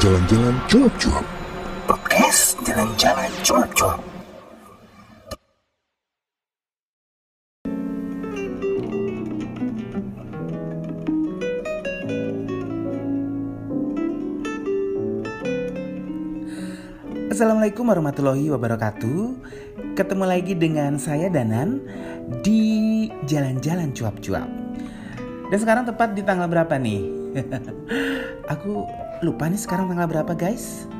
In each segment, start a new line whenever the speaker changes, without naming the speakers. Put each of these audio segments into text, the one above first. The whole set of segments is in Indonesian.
Jalan-Jalan Cuap-Cuap
Podcast Jalan-Jalan Cuap-Cuap. Assalamualaikum warahmatullahi wabarakatuh Ketemu lagi dengan saya Danan Di Jalan-Jalan Cuap-Cuap Dan sekarang tepat di tanggal berapa nih? Aku lupa nih sekarang tanggal berapa guys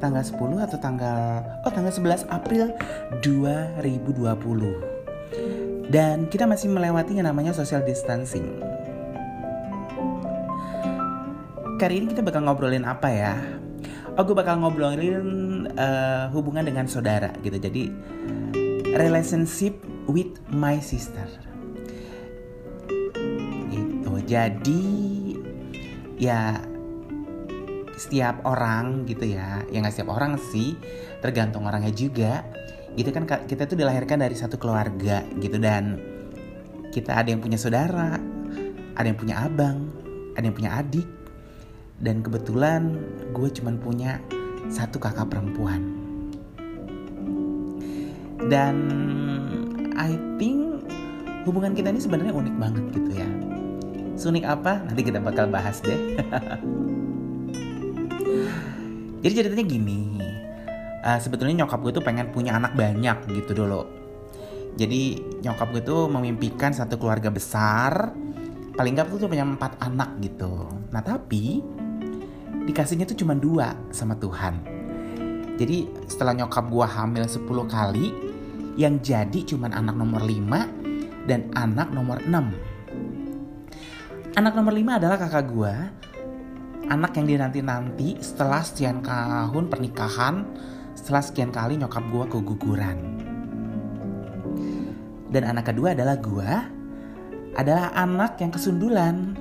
Tanggal 10 atau tanggal Oh tanggal 11 April 2020 Dan kita masih melewati yang namanya social distancing Kali ini kita bakal ngobrolin apa ya? Oh, gue bakal ngobrolin uh, hubungan dengan saudara gitu. Jadi relationship with my sister. Gitu. Jadi ya setiap orang gitu ya, ya nggak setiap orang sih, tergantung orangnya juga. Gitu kan kita tuh dilahirkan dari satu keluarga gitu dan kita ada yang punya saudara, ada yang punya abang, ada yang punya adik, dan kebetulan gue cuman punya satu kakak perempuan. Dan I think hubungan kita ini sebenarnya unik banget gitu ya. Unik apa? Nanti kita bakal bahas deh Jadi ceritanya gini uh, Sebetulnya nyokap gue tuh pengen punya anak banyak gitu dulu Jadi nyokap gue tuh memimpikan satu keluarga besar Paling gak tuh punya empat anak gitu Nah tapi dikasihnya tuh cuma dua sama Tuhan. Jadi setelah nyokap gua hamil 10 kali, yang jadi cuma anak nomor 5 dan anak nomor 6. Anak nomor 5 adalah kakak gua, anak yang dinanti-nanti setelah sekian tahun pernikahan, setelah sekian kali nyokap gua keguguran. Dan anak kedua adalah gua, adalah anak yang kesundulan.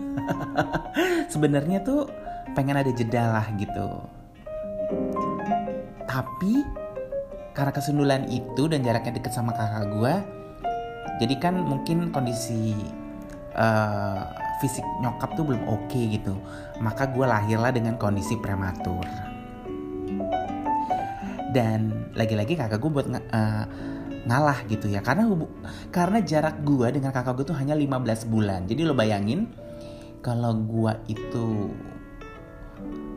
Sebenarnya tuh pengen ada jeda lah gitu. Tapi karena kesundulan itu dan jaraknya deket sama kakak gue, jadi kan mungkin kondisi uh, fisik nyokap tuh belum oke okay gitu. Maka gue lahirlah dengan kondisi prematur. Dan lagi-lagi kakak gue buat uh, ngalah gitu ya karena karena jarak gue dengan kakak gue tuh hanya 15 bulan jadi lo bayangin kalau gue itu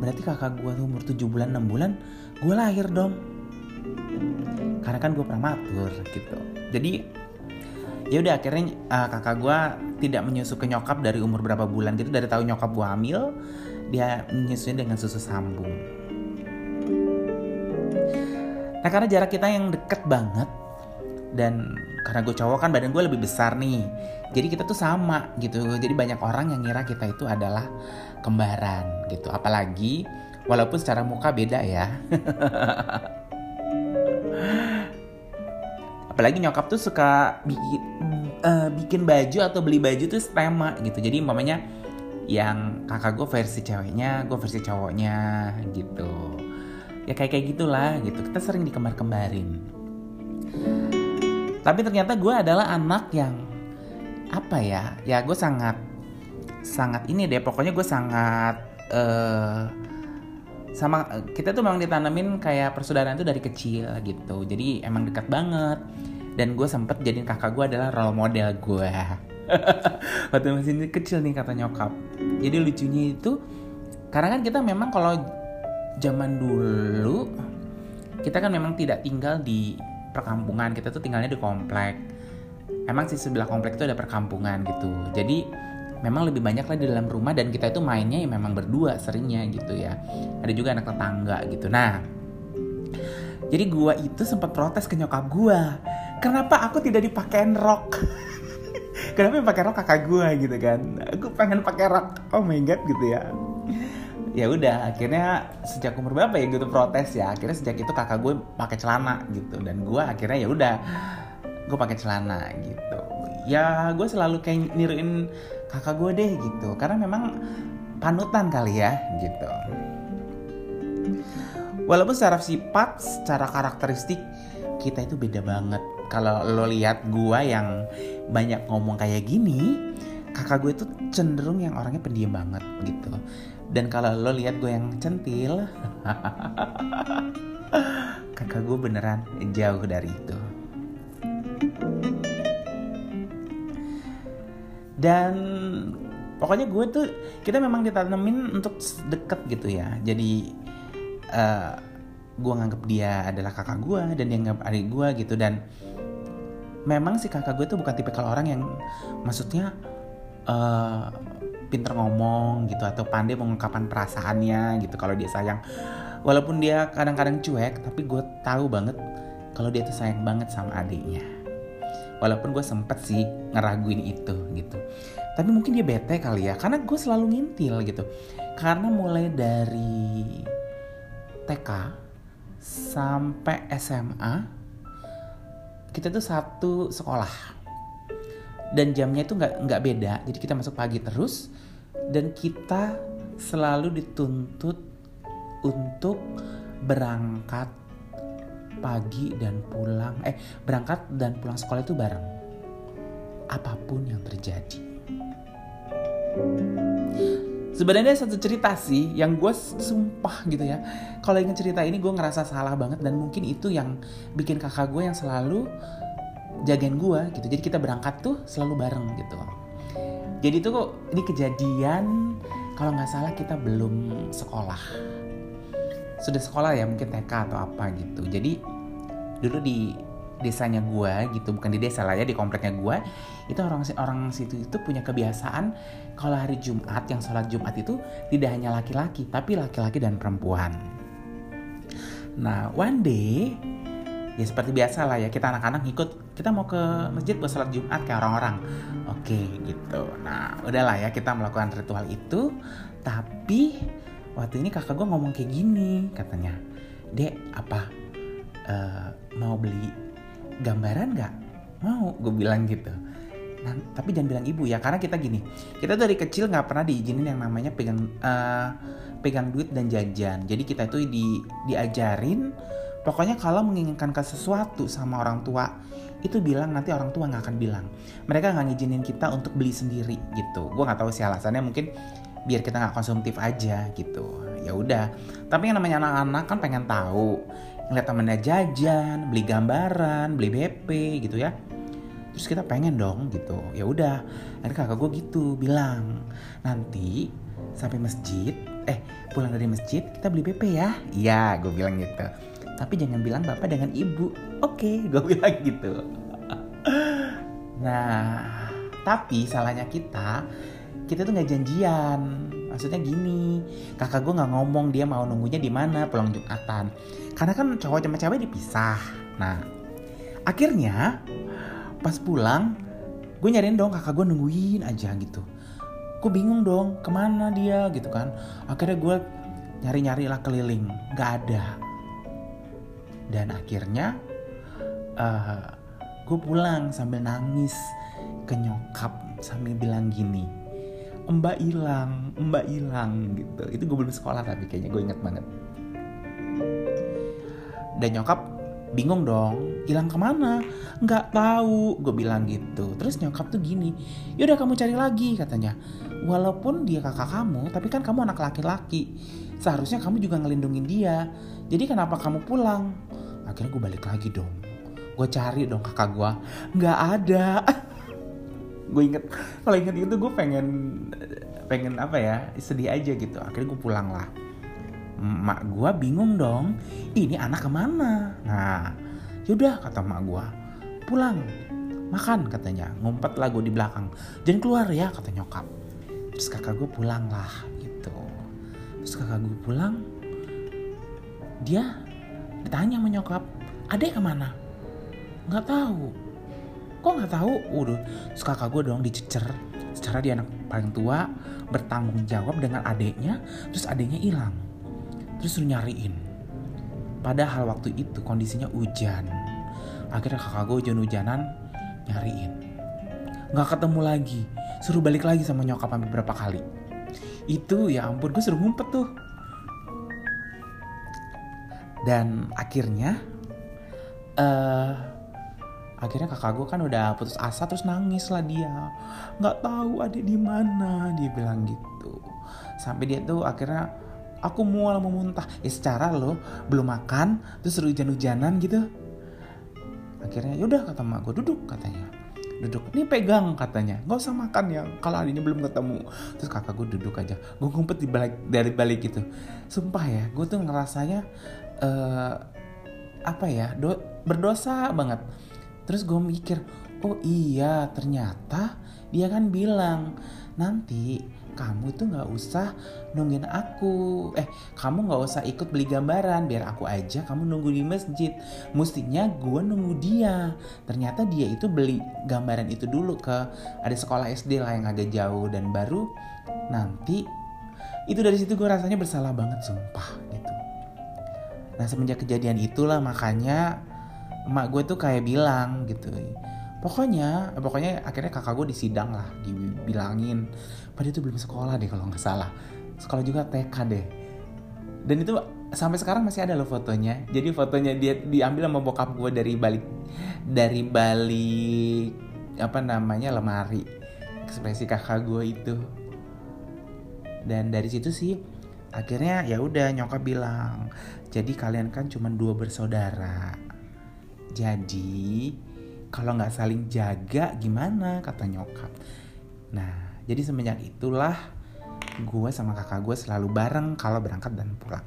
berarti kakak gue tuh umur 7 bulan 6 bulan gue lahir dong karena kan gue prematur gitu jadi ya udah akhirnya uh, kakak gue tidak menyusu ke nyokap dari umur berapa bulan gitu dari tahu nyokap gue hamil dia menyusunya dengan susu sambung. Nah karena jarak kita yang deket banget dan karena gue cowok kan badan gue lebih besar nih jadi kita tuh sama gitu. Jadi banyak orang yang ngira kita itu adalah kembaran gitu. Apalagi walaupun secara muka beda ya apalagi nyokap tuh suka bikin uh, bikin baju atau beli baju tuh tema gitu. Jadi mamanya yang kakak gue versi ceweknya gue versi cowoknya gitu. Ya kayak kayak gitulah gitu. Kita sering dikembar-kembarin. Tapi ternyata gue adalah anak yang apa ya ya gue sangat sangat ini deh. Pokoknya gue sangat uh, sama kita tuh memang ditanamin kayak persaudaraan itu dari kecil gitu. Jadi emang dekat banget. Dan gue sempet jadiin kakak gue adalah role model gue waktu masih kecil nih kata nyokap. Jadi lucunya itu karena kan kita memang kalau zaman dulu kita kan memang tidak tinggal di perkampungan. Kita tuh tinggalnya di komplek. Emang sih sebelah komplek itu ada perkampungan gitu. Jadi memang lebih banyak lah di dalam rumah dan kita itu mainnya ya memang berdua seringnya gitu ya. Ada juga anak tetangga gitu. Nah jadi gua itu sempat protes ke nyokap gua kenapa aku tidak dipakein rok? Kenapa yang pakai rok kakak gua? gitu kan. Aku pengen pakai rok. Oh my god gitu ya. Ya udah akhirnya sejak umur berapa ya gitu protes ya. Akhirnya sejak itu kakak gue pakai celana gitu. Dan gue akhirnya ya udah gue pakai celana gitu ya gue selalu kayak niruin kakak gue deh gitu. Karena memang panutan kali ya gitu. Walaupun secara sifat secara karakteristik kita itu beda banget. Kalau lo lihat gue yang banyak ngomong kayak gini kakak gue itu cenderung yang orangnya pendiam banget gitu. Dan kalau lo lihat gue yang centil kakak gue beneran jauh dari itu dan pokoknya gue tuh kita memang ditanemin untuk deket gitu ya. Jadi uh, gue nganggap dia adalah kakak gue dan dia nganggap adik gue gitu. Dan memang si kakak gue tuh bukan tipe kalau orang yang maksudnya uh, pinter ngomong gitu atau pandai mengungkapkan perasaannya gitu kalau dia sayang. Walaupun dia kadang-kadang cuek tapi gue tahu banget kalau dia tuh sayang banget sama adiknya walaupun gue sempet sih ngeraguin itu gitu. Tapi mungkin dia bete kali ya karena gue selalu ngintil gitu. Karena mulai dari TK sampai SMA kita tuh satu sekolah. Dan jamnya itu nggak nggak beda jadi kita masuk pagi terus dan kita selalu dituntut untuk berangkat pagi dan pulang eh berangkat dan pulang sekolah itu bareng. Apa pun yang terjadi. Sebenarnya satu cerita sih yang gue sumpah gitu ya. Kalau ingin cerita ini gue ngerasa salah banget dan mungkin itu yang bikin kakak gue yang selalu jagain gue gitu. Jadi kita berangkat tuh selalu bareng gitu. Jadi tuh ini kejadian kalau nggak salah kita belum sekolah sudah sekolah ya mungkin TK atau apa gitu. Jadi dulu di desanya gue gitu bukan di desa lah ya di kompleknya gue itu orang orang situ itu punya kebiasaan kalau hari Jumat yang sholat Jumat itu tidak hanya laki-laki tapi laki-laki dan perempuan. Nah one day ya seperti biasa lah ya kita anak-anak ikut kita mau ke masjid buat sholat Jumat kayak orang-orang. Oke gitu. Nah udahlah ya kita melakukan ritual itu tapi waktu ini kakak gue ngomong kayak gini katanya dek apa uh, mau beli gambaran nggak mau gue bilang gitu nah, tapi jangan bilang ibu ya karena kita gini kita dari kecil nggak pernah diizinin yang namanya pegang uh, pegang duit dan jajan jadi kita itu di diajarin Pokoknya kalau menginginkan ke sesuatu sama orang tua, itu bilang nanti orang tua nggak akan bilang. Mereka nggak ngizinin kita untuk beli sendiri gitu. Gue nggak tahu sih alasannya mungkin biar kita nggak konsumtif aja gitu. Ya udah. Tapi yang namanya anak-anak kan pengen tahu. Ngeliat temennya jajan, beli gambaran, beli BP gitu ya. Terus kita pengen dong gitu. Ya udah. Akhirnya kakak gue gitu bilang nanti sampai masjid, eh pulang dari masjid kita beli BP ya. Iya, gue bilang gitu tapi jangan bilang bapak dengan ibu oke okay, gue bilang gitu nah tapi salahnya kita kita tuh nggak janjian. Maksudnya gini kakak gue nggak ngomong dia mau nunggunya di mana pulang jumatan. Karena kan cowok sama cewek dipisah. Nah akhirnya pas pulang gue nyariin dong kakak gue nungguin aja gitu. Gue bingung dong ke mana dia gitu kan. Akhirnya gue nyari-nyari lah keliling nggak ada. Dan akhirnya uh, eh, gue pulang sambil nangis ke nyokap sambil bilang gini mbak hilang mbak hilang gitu. Itu gue belum sekolah tapi kayaknya gue inget banget. Dan nyokap bingung dong hilang ke mana? Nggak tahu. Gue bilang gitu. Terus nyokap tuh gini yaudah kamu cari lagi katanya. Walaupun dia kakak kamu tapi kan kamu anak laki-laki. Seharusnya kamu juga ngelindungin dia. Jadi kenapa kamu pulang? Akhirnya gue balik lagi dong. Gue cari dong kakak gue. Nggak ada gue inget kalau inget itu gue pengen pengen apa ya sedih aja gitu. Akhirnya gue pulang lah. Mak gue bingung dong ini anak ke mana? Nah yaudah kata mak gue pulang makan katanya. Ngumpet lah gue di belakang. Jangan keluar ya kata nyokap. Terus kakak gue pulang lah gitu. Terus kakak gue pulang dia ditanya sama nyokap adek ke mana? Nggak tahu kok nggak tahu? Udah terus kakak gue dong dicecer. Secara dia anak paling tua bertanggung jawab dengan adiknya terus adiknya hilang. Terus suruh nyariin. Padahal waktu itu kondisinya hujan. Akhirnya kakak gue hujan-hujanan nyariin. Nggak ketemu lagi. Suruh balik lagi sama nyokap sampai berapa kali. Itu ya ampun gue suruh ngumpet tuh. Dan akhirnya uh, akhirnya kakak gue kan udah putus asa terus nangis lah dia. Nggak tahu adik di mana dia bilang gitu. Sampai dia tuh akhirnya aku mual mau muntah. Ya secara lo belum makan terus hujan-hujanan gitu. Akhirnya yaudah kata mak gue duduk katanya. Duduk. Ini pegang katanya. Nggak usah makan ya kalau adiknya belum ketemu. Terus kakak gue duduk aja. Gue ngumpet di balik dari balik gitu. Sumpah ya gue tuh ngerasanya uh, apa ya do, berdosa banget terus gue mikir oh iya ternyata dia kan bilang nanti kamu tuh nggak usah nungguin aku. Eh kamu nggak usah ikut beli gambaran biar aku aja kamu nunggu di masjid. Mestinya gue nunggu dia. Ternyata dia itu beli gambaran itu dulu ke ada sekolah SD lah yang agak jauh dan baru. Nanti itu dari situ gue rasanya bersalah banget sumpah gitu. Nah semenjak kejadian itulah makanya emak gue tuh kayak bilang gitu. Pokoknya pokoknya akhirnya kakak gue disidang lah dibilangin. Pada itu belum sekolah deh kalau nggak salah. Sekolah juga TK deh. Dan itu sampai sekarang masih ada loh fotonya. Jadi fotonya dia diambil sama bokap gue dari balik dari balik apa namanya lemari. Ekspresi kakak gue itu. Dan dari situ sih akhirnya ya udah nyokap bilang jadi kalian kan cuma dua bersaudara jadi kalau nggak saling jaga gimana? Kata nyokap. Nah jadi semenjak itulah gue sama kakak gue selalu bareng kalau berangkat dan pulang.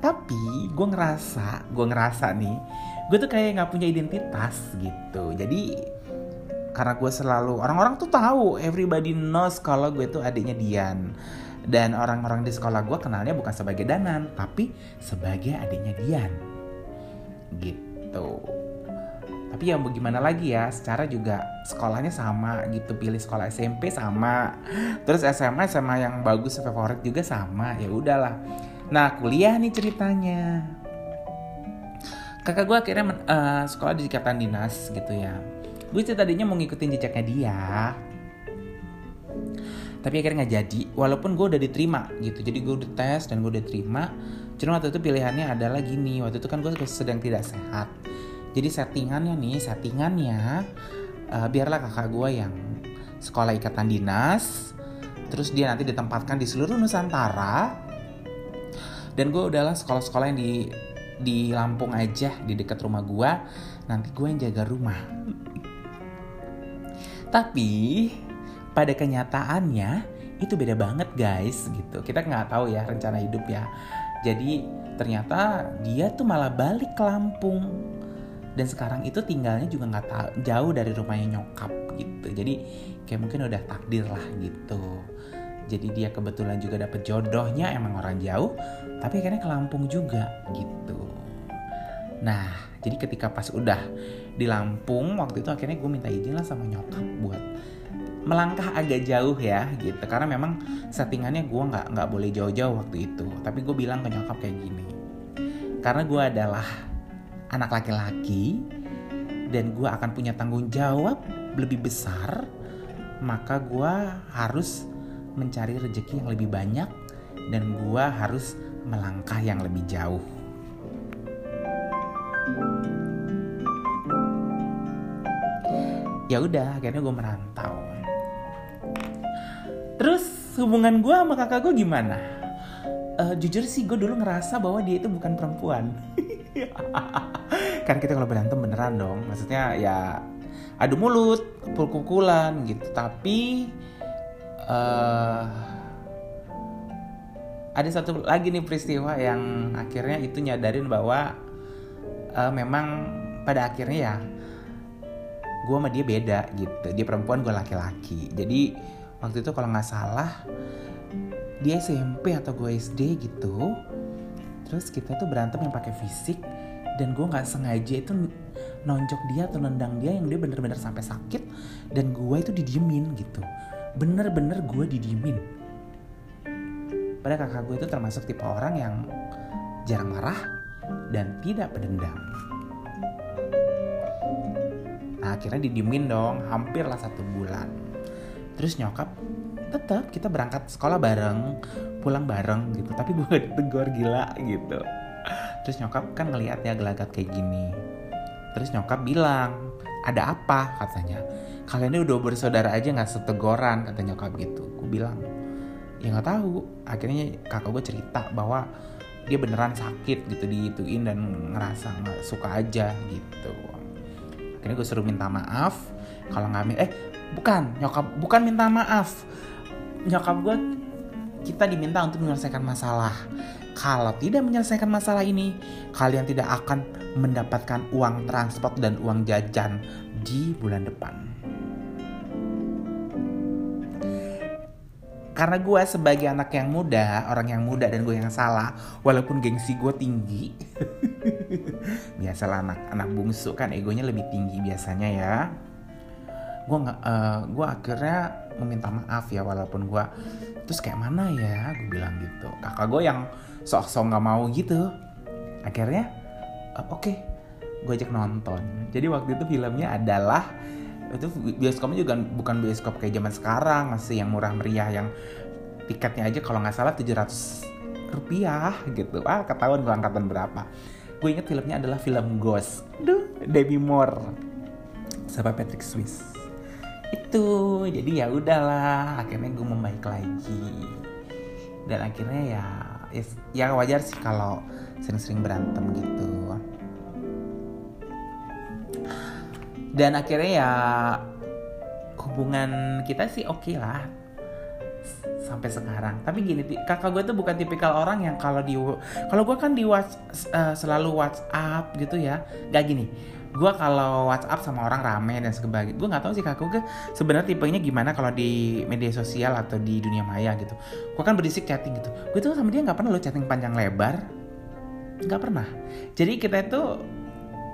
Tapi gue ngerasa gue ngerasa nih gue tuh kayak nggak punya identitas gitu. Jadi karena gue selalu orang-orang tuh tahu everybody knows kalau gue tuh adiknya Dian dan orang-orang di sekolah gue kenalnya bukan sebagai Danan tapi sebagai adiknya Dian. Gitu. Tapi ya bagaimana lagi ya secara juga sekolahnya sama gitu pilih sekolah SMP sama. Terus SMA SMA yang bagus favorit juga sama ya udahlah. Nah kuliah nih ceritanya. Kakak gue akhirnya uh, sekolah di ikatan dinas gitu ya. Gue sih tadinya mau ngikutin jejaknya dia tapi akhirnya nggak jadi walaupun gue udah diterima gitu. Jadi gue udah tes dan gue udah terima. Cuma waktu itu pilihannya adalah gini waktu itu kan gue sedang tidak sehat. Jadi settingannya nih settingannya uh, biarlah kakak gue yang sekolah ikatan dinas terus dia nanti ditempatkan di seluruh Nusantara. Dan gue udahlah sekolah-sekolah yang di di Lampung aja di dekat rumah gue nanti gue yang jaga rumah. Tapi pada kenyataannya itu beda banget guys gitu. Kita nggak tahu ya rencana hidup ya. Jadi ternyata dia tuh malah balik ke Lampung. Dan sekarang itu tinggalnya juga nggak jauh dari rumahnya nyokap gitu. Jadi kayak mungkin udah takdir lah gitu. Jadi dia kebetulan juga dapet jodohnya emang orang jauh tapi akhirnya ke Lampung juga gitu. Nah jadi ketika pas udah di Lampung waktu itu akhirnya gue minta izin lah sama nyokap buat melangkah agak jauh ya gitu. Karena memang settingannya gue nggak nggak boleh jauh-jauh waktu itu. Tapi gue bilang ke nyokap kayak gini karena gue adalah anak laki-laki dan gue akan punya tanggung jawab lebih besar maka gue harus mencari rezeki yang lebih banyak dan gue harus melangkah yang lebih jauh. Ya udah akhirnya gue merantau terus hubungan gue sama kakak gue gimana? Uh, jujur sih gue dulu ngerasa bahwa dia itu bukan perempuan. Kan kita kalau berantem beneran dong. Maksudnya ya adu mulut pukul-pukulan gitu. Tapi uh, ada satu lagi nih peristiwa yang akhirnya itu nyadarin bahwa uh, memang pada akhirnya ya gue sama dia beda gitu. Dia perempuan gue laki-laki. Jadi waktu itu kalau nggak salah dia SMP atau gue SD gitu terus kita tuh berantem yang pakai fisik dan gue nggak sengaja itu nonjok dia atau nendang dia yang dia bener-bener sampai sakit dan gue itu didiemin gitu. Bener-bener gue didiemin. Padahal kakak gue itu termasuk tipe orang yang jarang marah dan tidak pendendam nah akhirnya didiemin dong hampir lah satu bulan terus nyokap tetap kita berangkat sekolah bareng pulang bareng gitu. Tapi gue gak gila gitu. Terus nyokap kan ngeliat ya gelagat kayak gini. Terus nyokap bilang ada apa? katanya. Kalian ini udah bersaudara aja nggak setegoran kata nyokap gitu. Gue bilang ya nggak tahu. Akhirnya kakak gue cerita bahwa dia beneran sakit gitu diituin dan ngerasa nggak suka aja gitu. Akhirnya gue suruh minta maaf. Kalau nggak eh bukan nyokap bukan minta maaf. Nyokap gue kita diminta untuk menyelesaikan masalah. Kalau tidak menyelesaikan masalah ini kalian tidak akan mendapatkan uang transport dan uang jajan di bulan depan. Karena gue sebagai anak yang muda, orang yang muda dan gue yang salah, walaupun gengsi gue tinggi, biasalah anak anak bungsu kan egonya lebih tinggi biasanya ya. Gue nggak, uh, gue akhirnya meminta maaf ya walaupun gue terus kayak mana ya, gue bilang gitu. Kakak gue yang sok-sok nggak mau gitu, akhirnya uh, oke, okay, gue ajak nonton. Jadi waktu itu filmnya adalah itu bioskopnya juga bukan bioskop kayak zaman sekarang masih yang murah meriah yang tiketnya aja kalau nggak salah 700 rupiah gitu. Ah ketahuan gue angkatan berapa. Gue inget filmnya adalah film Ghost. Duh, Debbie Moore sama Patrick Swiss itu jadi ya udahlah akhirnya gue membaik lagi. Dan akhirnya ya ya wajar sih kalau sering-sering berantem gitu. Dan akhirnya ya hubungan kita sih oke okay lah sampai sekarang. Tapi gini kakak gue tuh bukan tipikal orang yang kalau di kalau gue kan di watch, uh, selalu WhatsApp gitu ya. Gak gini gue kalau WhatsApp sama orang rame dan sebagainya gue nggak tahu sih kakak gue sebenarnya tipenya gimana kalau di media sosial atau di dunia maya gitu. Gue kan berisik chatting gitu. Gue tuh sama dia nggak pernah lo chatting panjang lebar. Nggak pernah. Jadi kita itu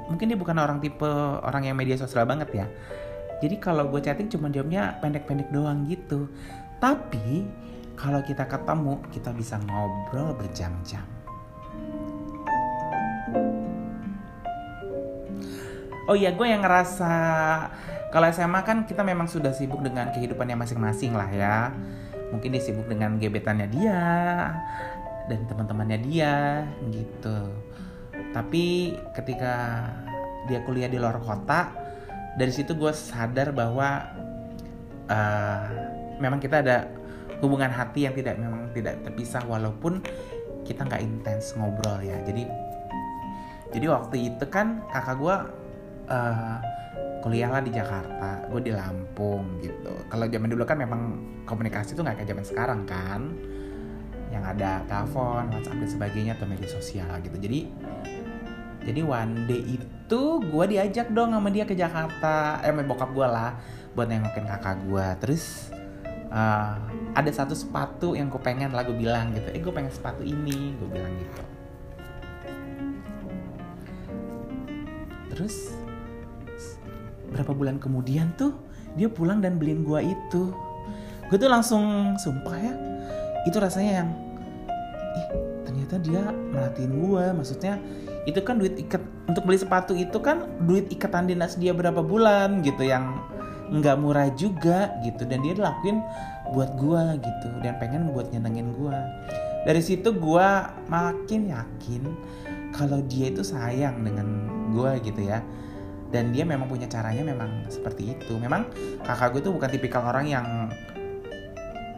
mungkin dia bukan orang tipe orang yang media sosial banget ya. Jadi kalau gue chatting cuma jawabnya pendek-pendek doang gitu. Tapi kalau kita ketemu kita bisa ngobrol berjam-jam Oh iya, gue yang ngerasa kalau SMA kan kita memang sudah sibuk dengan kehidupannya masing-masing lah ya. Mungkin dia sibuk dengan gebetannya dia dan teman-temannya dia gitu tapi ketika dia kuliah di luar kota dari situ gue sadar bahwa uh, memang kita ada hubungan hati yang tidak memang tidak terpisah walaupun kita nggak intens ngobrol ya jadi jadi waktu itu kan kakak gue uh, kuliah lah di Jakarta gue di Lampung gitu kalau zaman dulu kan memang komunikasi tuh nggak kayak zaman sekarang kan yang ada telepon, WhatsApp dan sebagainya atau media sosial gitu. Jadi jadi one day itu gue diajak dong sama dia ke Jakarta, eh bokap gue lah buat nengokin kakak gue. Terus uh, ada satu sepatu yang gue pengen lah gue bilang gitu, eh gue pengen sepatu ini, gue bilang gitu. Terus berapa bulan kemudian tuh dia pulang dan beliin gue itu. Gue tuh langsung sumpah ya, itu rasanya yang, ih ternyata dia merhatiin gue, maksudnya itu kan duit ikat untuk beli sepatu itu kan duit ikatan dinas dia berapa bulan gitu yang nggak murah juga gitu. Dan dia lakuin buat gua gitu dan pengen buat nyenengin gua. Dari situ gua makin yakin kalau dia itu sayang dengan gua gitu ya dan dia memang punya caranya memang seperti itu. Memang kakak gue tuh bukan tipikal orang yang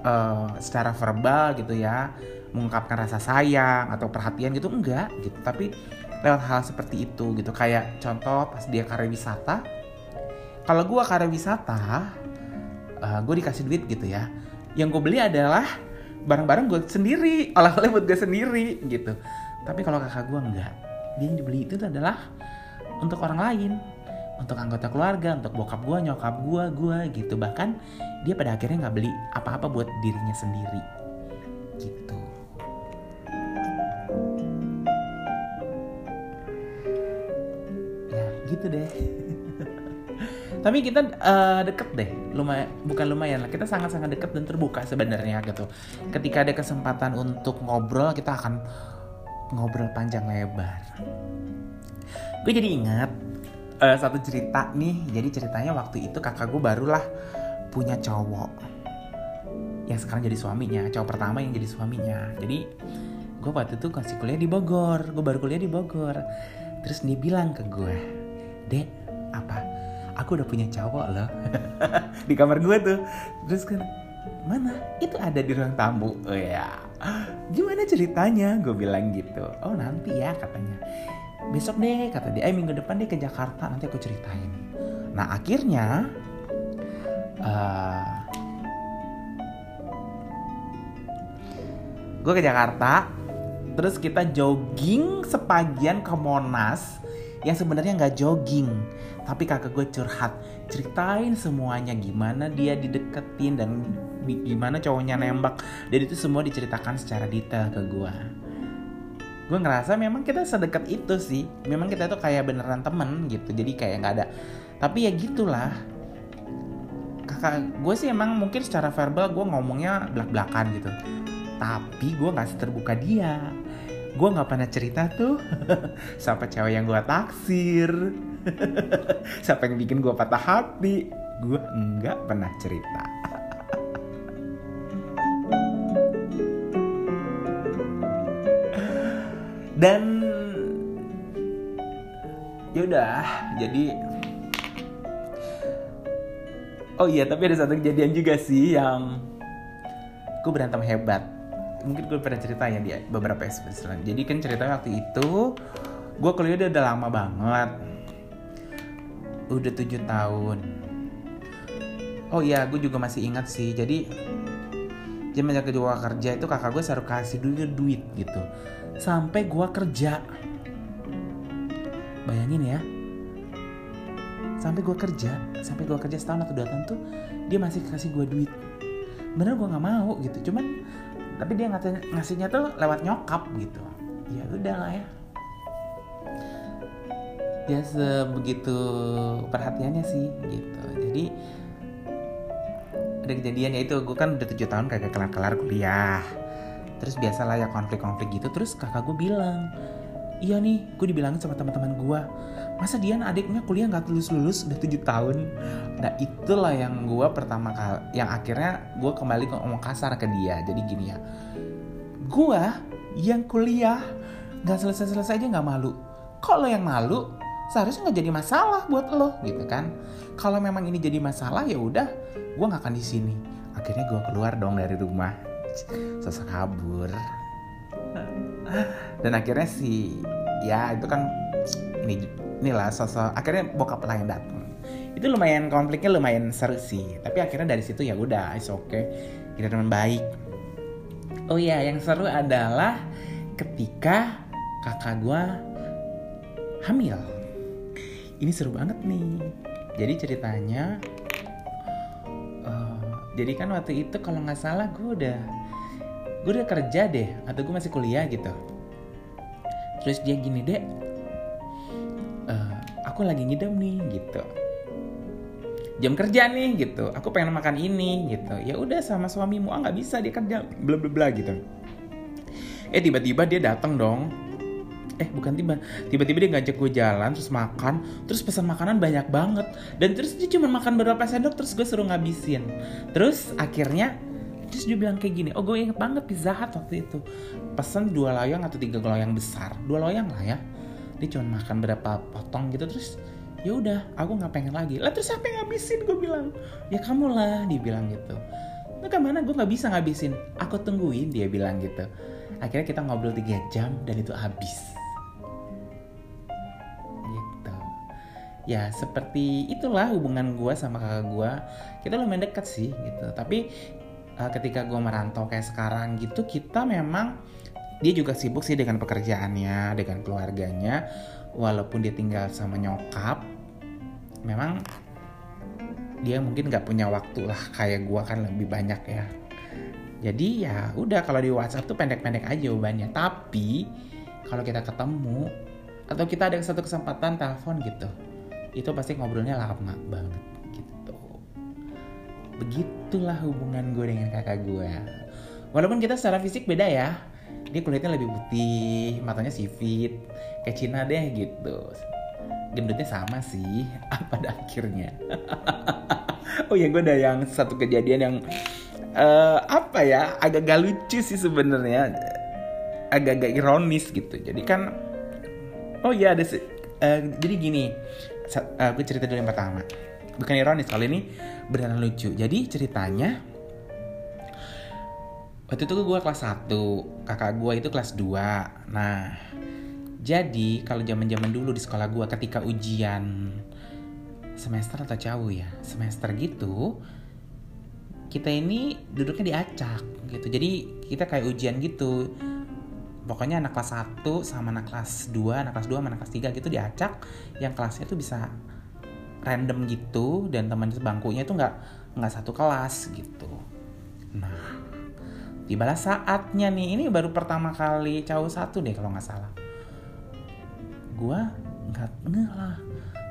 uh, secara verbal gitu ya mengungkapkan rasa sayang atau perhatian gitu enggak gitu. Tapi lewat hal seperti itu gitu. Kayak contoh pas dia karya wisata kalau gue karya wisata uh, eh, gue dikasih duit gitu ya. Yang gue beli adalah barang-barang gue sendiri oleh-oleh buat gue sendiri gitu. Tapi kalau kakak gue enggak dia yang dibeli itu adalah untuk orang lain untuk anggota keluarga, untuk bokap gue, nyokap gue, gue gitu. Bahkan dia pada akhirnya nggak beli apa-apa buat dirinya sendiri, gitu. gitu deh. Tapi kita uh, deket deh. Lumayan bukan lumayan lah. Kita sangat sangat deket dan terbuka sebenarnya gitu. Ketika ada kesempatan untuk ngobrol kita akan ngobrol panjang lebar. Gue jadi ingat uh, satu cerita nih. Jadi ceritanya waktu itu kakak gue barulah punya cowok. Yang sekarang jadi suaminya. Cowok pertama yang jadi suaminya. Jadi gue waktu itu kasih kuliah di Bogor. Gue baru kuliah di Bogor. Terus dia bilang ke gue dek apa? Aku udah punya cowok loh. Di kamar gue tuh. Terus kan mana? Itu ada di ruang tamu. Oh ya gimana ceritanya? Gue bilang gitu. Oh nanti ya katanya besok deh kata dia. Eh minggu depan deh ke Jakarta nanti aku ceritain. Nah akhirnya uh, gue ke Jakarta terus kita jogging sepagian ke Monas yang sebenarnya nggak jogging. Tapi kakak gue curhat ceritain semuanya gimana dia dideketin dan gimana cowoknya nembak. Dan itu semua diceritakan secara detail ke gue gue ngerasa memang kita sedekat itu sih. Memang kita tuh kayak beneran temen gitu. Jadi kayak nggak ada. Tapi ya gitulah. Kakak gue sih emang mungkin secara verbal gue ngomongnya belak belakan gitu. Tapi gue nggak terbuka dia. Gue nggak pernah cerita tuh. Sampai cewek yang gue taksir? Siapa yang bikin gue patah hati? Gue nggak pernah cerita dan yaudah jadi oh iya tapi ada satu kejadian juga sih yang gue berantem hebat. Mungkin gue pernah cerita ya di beberapa episode jadi kan ceritanya waktu itu gue kuliah udah, udah lama banget. Udah tujuh tahun. Oh iya gue juga masih ingat sih. Jadi zaman kedua kerja itu kakak gue selalu kasih dulu duit gitu. Sampai gue kerja. Bayangin ya. Sampai gue kerja sampai gue kerja setahun atau dua tahun tuh dia masih kasih gue duit. Bener gue nggak mau gitu. Cuman tapi dia ngasihnya tuh lewat nyokap gitu. Ya udah lah ya. Ya sebegitu perhatiannya sih gitu. Jadi ada kejadian ya itu gue kan udah tujuh tahun kagak kelar kelar kuliah. Terus biasalah ya konflik-konflik gitu terus kakak gue bilang iya nih gue dibilangin sama teman-teman gue masa dia adiknya kuliah nggak lulus lulus udah tujuh tahun. Nah itulah yang gue pertama kali yang akhirnya gue kembali ngomong kasar ke dia. Jadi gini ya gue yang kuliah nggak selesai selesai aja nggak malu. Kok lo yang malu seharusnya nggak jadi masalah buat lo gitu kan. Kalau memang ini jadi masalah ya udah gue nggak akan di sini. Akhirnya gue keluar dong dari rumah. Sosok kabur. Dan akhirnya si ya itu kan ini inilah sosok akhirnya bokap yang datang itu lumayan konfliknya lumayan seru sih. Tapi akhirnya dari situ ya udah is oke okay. kita teman baik. Oh ya yang seru adalah ketika kakak gue hamil ini seru banget nih. Jadi ceritanya uh, jadi kan waktu itu kalau nggak salah gue udah gue udah kerja deh atau gue masih kuliah gitu. Terus dia gini deh uh, aku lagi ngidam nih gitu. Jam kerja nih gitu. Aku pengen makan ini gitu. Ya udah sama suamimu. Ah nggak bisa dia kerja bla bla bla gitu. Eh tiba-tiba dia datang dong eh bukan tiba tiba-tiba dia ngajak gue jalan terus makan terus pesan makanan banyak banget. Dan terus dia cuma makan beberapa sendok terus gue suruh ngabisin. Terus akhirnya terus dia bilang kayak gini oh gue inget banget pizza hut waktu itu. Pesan dua loyang atau tiga loyang besar. Dua loyang lah ya. Dia cuma makan berapa potong gitu terus ya udah aku nggak pengen lagi. Lah terus siapa yang ngabisin? Gue bilang. Ya kamu lah dia bilang gitu. Nah ke mana gue nggak bisa ngabisin. Aku tungguin dia bilang gitu. Akhirnya kita ngobrol tiga jam dan itu habis ya seperti itulah hubungan gue sama kakak gue kita lumayan dekat sih gitu. Tapi uh, ketika gue merantau kayak sekarang gitu kita memang dia juga sibuk sih dengan pekerjaannya dengan keluarganya. Walaupun dia tinggal sama nyokap memang dia mungkin nggak punya waktu lah. Kayak gue kan lebih banyak ya. Jadi ya udah kalau di WhatsApp tuh pendek-pendek aja jawabannya. Tapi kalau kita ketemu atau kita ada satu kesempatan telepon gitu itu pasti ngobrolnya lama banget gitu. Begitulah hubungan gue dengan kakak gue. Walaupun kita secara fisik beda ya. Dia kulitnya lebih putih matanya sipit kayak Cina deh gitu. Gendutnya sama sih pada akhirnya? Oh ya gue ada yang satu kejadian yang uh, apa ya agak gak lucu sih sebenarnya. Agak-agak ironis gitu. Jadi kan oh iya ada uh, jadi gini uh, gue cerita dulu yang pertama. Bukan ironis kali ini beneran lucu. Jadi ceritanya waktu itu gue kelas 1 kakak gue itu kelas 2 nah jadi kalau zaman zaman dulu di sekolah gue ketika ujian semester atau jauh ya semester gitu kita ini duduknya diacak gitu. Jadi kita kayak ujian gitu pokoknya anak kelas 1 sama anak kelas 2 anak kelas 2 sama anak kelas 3 gitu diacak yang kelasnya tuh bisa random gitu dan teman sebangkunya itu nggak nggak satu kelas gitu. Nah tibalah saatnya nih ini baru pertama kali cowok satu deh kalau nggak salah. Gue nggak ngeh lah.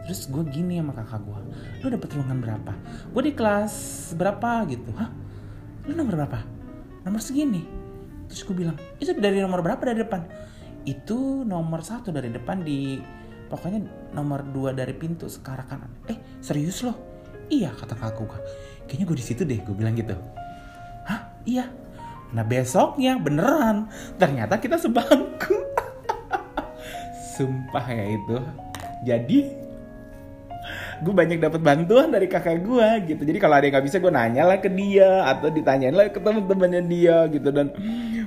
Terus gue gini sama kakak gue lu dapet ruangan berapa? Gue di kelas berapa? Gitu. Hah? Lu nomor berapa? Nomor segini terus gue bilang itu dari nomor berapa dari depan? Itu nomor satu dari depan di pokoknya nomor dua dari pintu sekarang kanan. Eh serius loh? Iya kata kakak gue kayaknya gue di situ deh gue bilang gitu. Hah? Iya? Nah besoknya beneran. Ternyata kita sebangku. Sumpah ya itu. Jadi gue banyak dapat bantuan dari kakak gue gitu. Jadi kalau ada yang nggak bisa gue nanya lah ke dia atau ditanyain lah ke teman-temannya dia gitu. Dan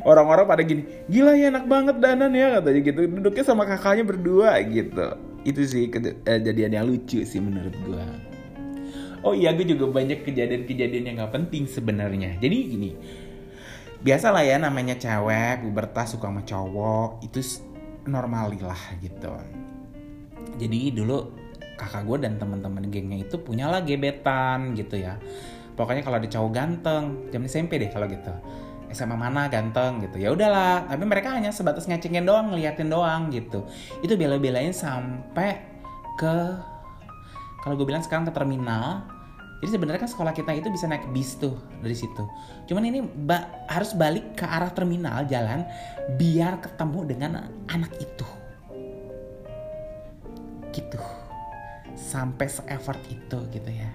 orang-orang pada gini gila ya enak banget danan ya katanya gitu. Duduknya sama kakaknya berdua gitu. Itu sih kejadian yang lucu sih menurut gue oh iya gue juga banyak kejadian-kejadian yang nggak penting sebenarnya. Jadi gini biasa lah ya namanya cewek bertas suka sama cowok itu normalilah gitu. Jadi dulu kakak gue dan teman-teman gengnya itu punya lah gebetan gitu ya. Pokoknya kalau ada cowok ganteng jam SMP deh kalau gitu SMA mana ganteng gitu. Ya udahlah tapi mereka hanya sebatas ngecengin doang ngeliatin doang gitu. Itu bela-belain sampai ke kalau gue bilang sekarang ke terminal. Jadi sebenarnya kan sekolah kita itu bisa naik bis tuh dari situ. Cuman ini ba harus balik ke arah terminal jalan biar ketemu dengan anak itu. Gitu. Sampai se-effort itu gitu ya.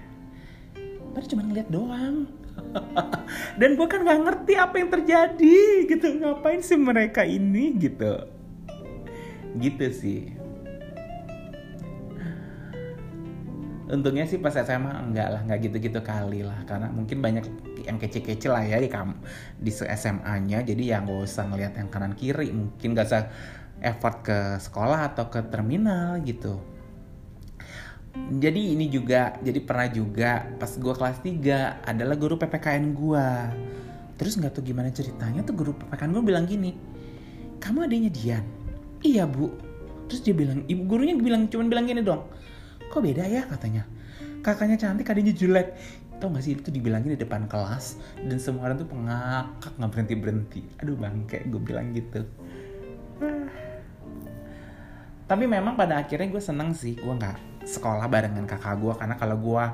Baru cuma ngeliat doang dan gue kan nggak ngerti apa yang terjadi gitu. Ngapain sih mereka ini gitu. Gitu sih. Untungnya sih pas SMA enggak lah nggak gitu-gitu kali lah. Karena mungkin banyak yang kece-kece lah ya di kam di SMA-nya jadi yang gak usah ngeliat yang kanan kiri mungkin gak usah effort ke sekolah atau ke terminal gitu jadi ini juga jadi pernah juga pas gue kelas 3 adalah guru PPKN gue terus nggak tahu gimana ceritanya tuh guru PPKN gue bilang gini kamu adanya Dian? Iya bu. Terus dia bilang ibu gurunya bilang cuman bilang gini dong kok beda ya? katanya. Kakaknya cantik adanya jelek. Tau gak sih itu dibilangin di depan kelas dan semua orang tuh pengakak nggak berhenti berhenti aduh bangke gue bilang gitu. Tapi memang pada akhirnya gue seneng sih gue nggak sekolah barengan kakak gue karena kalau gue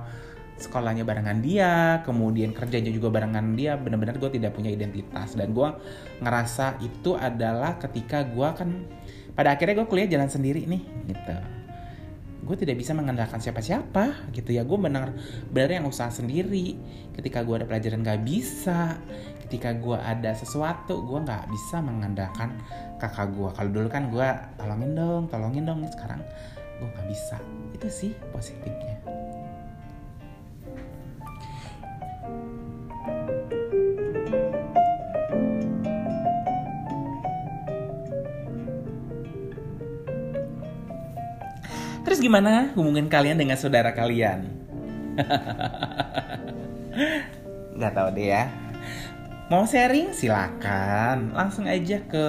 sekolahnya barengan dia kemudian kerjanya juga barengan dia benar-benar gue tidak punya identitas. Dan gue ngerasa itu adalah ketika gue kan pada akhirnya gue kuliah jalan sendiri nih gitu. Gue tidak bisa mengandalkan siapa-siapa gitu ya. Gue benar benar yang usaha sendiri. Ketika gue ada pelajaran gak bisa ketika gue ada sesuatu gue nggak bisa mengandalkan kakak gue kalau dulu kan gue tolongin dong tolongin dong. Sekarang gue nggak bisa itu sih positifnya Terus gimana hubungan kalian dengan saudara kalian? Gak tau deh ya. Mau sharing? Silakan. Langsung aja ke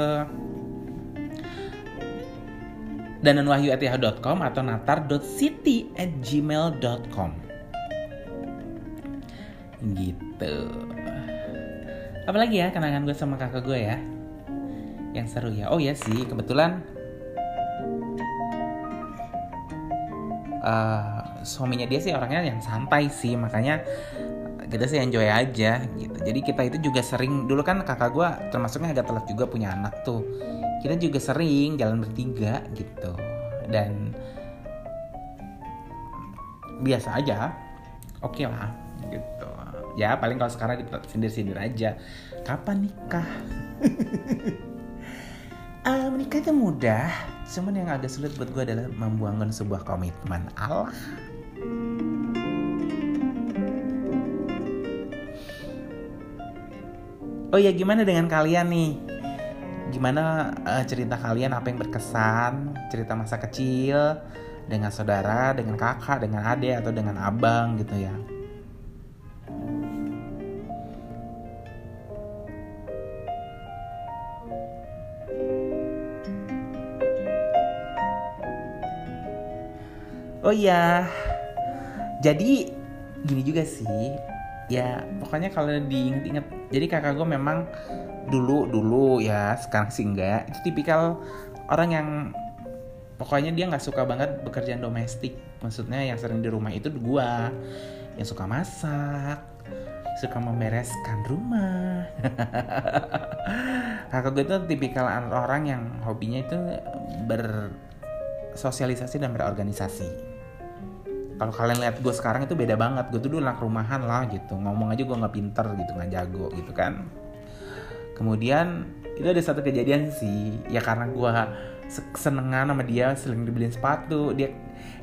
dananwahyu@yahoo.com atau natar.city at gmail.com gitu. Apalagi ya kenangan gue sama kakak gue ya? Yang seru ya? Oh ya sih kebetulan eh, suaminya dia sih orangnya yang santai sih makanya kita sih enjoy aja gitu. Jadi kita itu juga sering dulu kan kakak gue termasuknya agak telat juga punya anak tuh. Kita juga sering jalan bertiga gitu. Dan biasa aja. Oke lah gitu. Ya paling kalau sekarang sindir-sindir aja. Kapan nikah? Ah, menikah itu mudah, cuman yang agak sulit buat gue adalah membuangkan sebuah komitmen. Allah. Oh ya, gimana dengan kalian nih? Gimana eh, cerita kalian? Apa yang berkesan? Cerita masa kecil dengan saudara, dengan kakak, dengan adik atau dengan abang gitu ya? Oh iya, jadi gini juga sih. Ya pokoknya kalau diinget-inget, jadi kakak gue memang dulu dulu ya sekarang sih enggak. Itu tipikal orang yang pokoknya dia nggak suka banget pekerjaan domestik. Maksudnya yang sering di rumah itu gue yang suka masak, suka membereskan rumah. kakak gue itu tipikal orang yang hobinya itu bersosialisasi dan berorganisasi kalau kalian lihat gue sekarang itu beda banget. Gue tuh dulu anak rumahan lah gitu. Ngomong aja gue nggak pinter gitu nggak jago gitu kan. Kemudian itu ada satu kejadian sih. Ya karena gue senengan sama dia sering dibeliin sepatu. Dia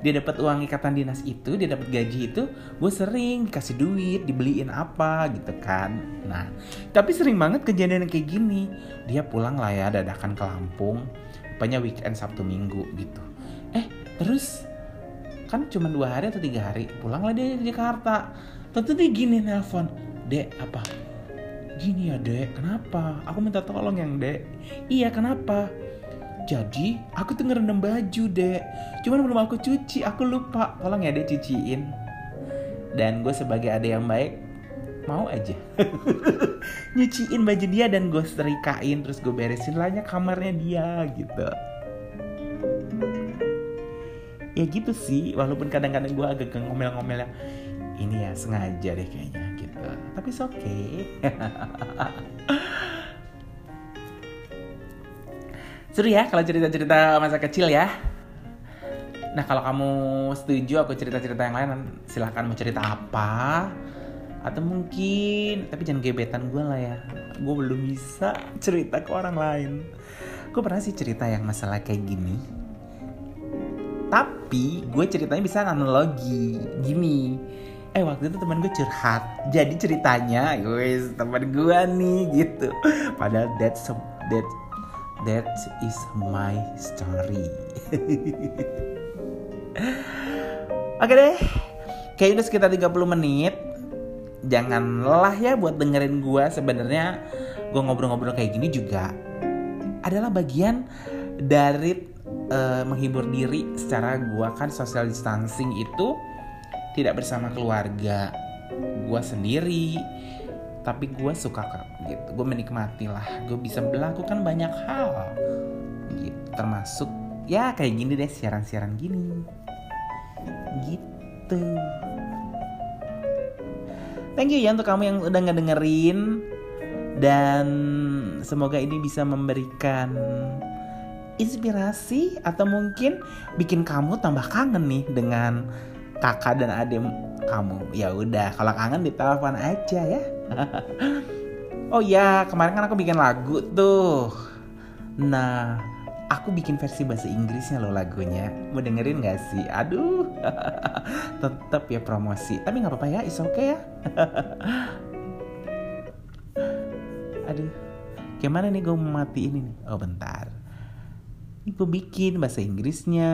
dia dapat uang ikatan dinas itu dia dapat gaji itu gue sering dikasih duit dibeliin apa gitu kan. Nah tapi sering banget kejadian kayak gini. Dia pulang lah ya dadakan ke Lampung. Rupanya weekend Sabtu Minggu gitu. Eh terus kan cuma dua hari atau tiga hari? Pulanglah dia di Jakarta. Tentu dia gini nelpon dek apa? Gini ya dek kenapa? Aku minta tolong yang dek. Iya kenapa? Jadi aku tuh ngerendam baju dek. Cuman belum aku cuci aku lupa. Tolong ya dek cuciin. Dan gue sebagai adik yang baik mau aja. Nyuciin baju dia dan gue serikain terus gue beresin lahnya kamarnya dia gitu ya gitu sih walaupun kadang-kadang gue agak ngomel-ngomel ya ini ya sengaja deh kayaknya gitu. Tapi oke okay. seru ya kalau cerita-cerita masa kecil ya. Nah kalau kamu setuju aku cerita-cerita yang lain silahkan mau cerita apa? Atau mungkin tapi jangan gebetan gue lah ya. Gue belum bisa cerita ke orang lain. Gue pernah sih cerita yang masalah kayak gini tapi gue ceritanya bisa analogi. Gini. Eh waktu itu teman gue curhat. Jadi ceritanya guys teman gue nih gitu. Padahal that's that that is my story. Oke deh. Kayaknya udah sekitar 30 menit. Jangan lelah ya buat dengerin gue. Sebenarnya gue ngobrol-ngobrol kayak gini juga adalah bagian dari uh, menghibur diri secara gue kan social distancing itu tidak bersama keluarga. Gue sendiri tapi gue suka gitu. Gue menikmati lah gue bisa melakukan banyak hal gitu. Termasuk ya kayak gini deh siaran-siaran gini gitu. Thank you ya untuk kamu yang udah ngedengerin dan semoga ini bisa memberikan inspirasi atau mungkin bikin kamu tambah kangen nih dengan kakak dan adik kamu. Ya udah, kalau kangen ditelepon aja ya. oh ya, kemarin kan aku bikin lagu tuh. Nah, aku bikin versi bahasa Inggrisnya loh lagunya. Mau dengerin gak sih? Aduh, tetap ya promosi. Tapi nggak apa-apa ya, is okay ya. Aduh, gimana nih gue mati ini nih? Oh bentar. Ibu bikin bahasa Inggrisnya.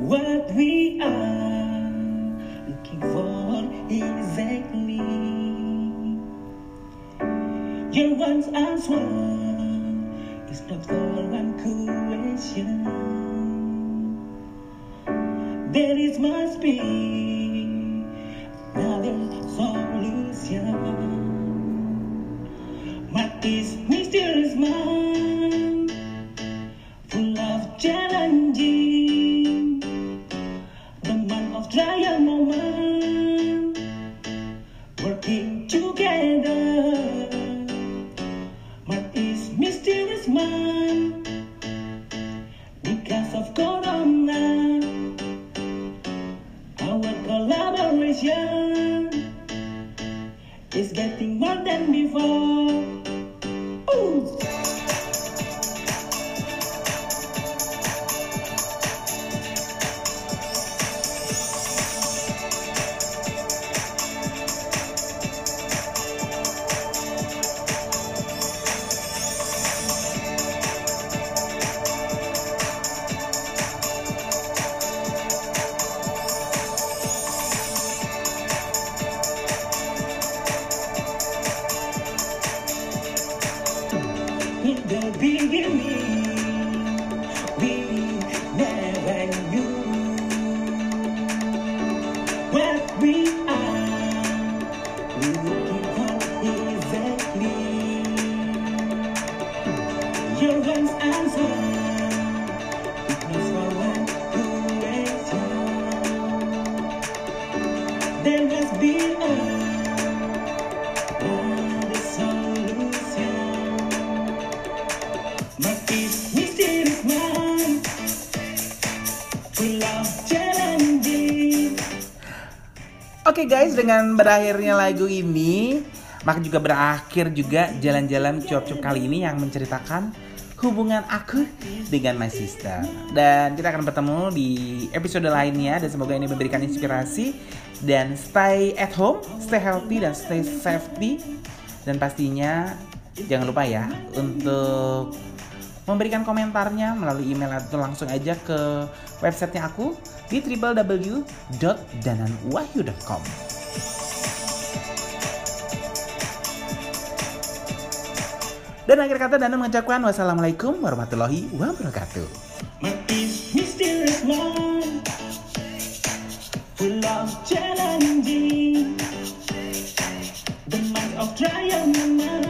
What we are looking for. exactly. Your once answer is not for one question. There is must be another solution. What
is guys, dengan berakhirnya lagu ini, maka juga berakhir juga jalan-jalan cuap-cuap kali ini yang menceritakan hubungan aku dengan my sister. Dan kita akan bertemu di episode lainnya dan semoga ini memberikan inspirasi dan stay at home, stay healthy dan stay safety dan pastinya jangan lupa ya untuk memberikan komentarnya melalui email atau langsung aja ke websitenya aku di www.dananwahyu.com. Dan akhir kata Dana mengucapkan wassalamualaikum warahmatullahi wabarakatuh.
Of challenging, the mind of triumph.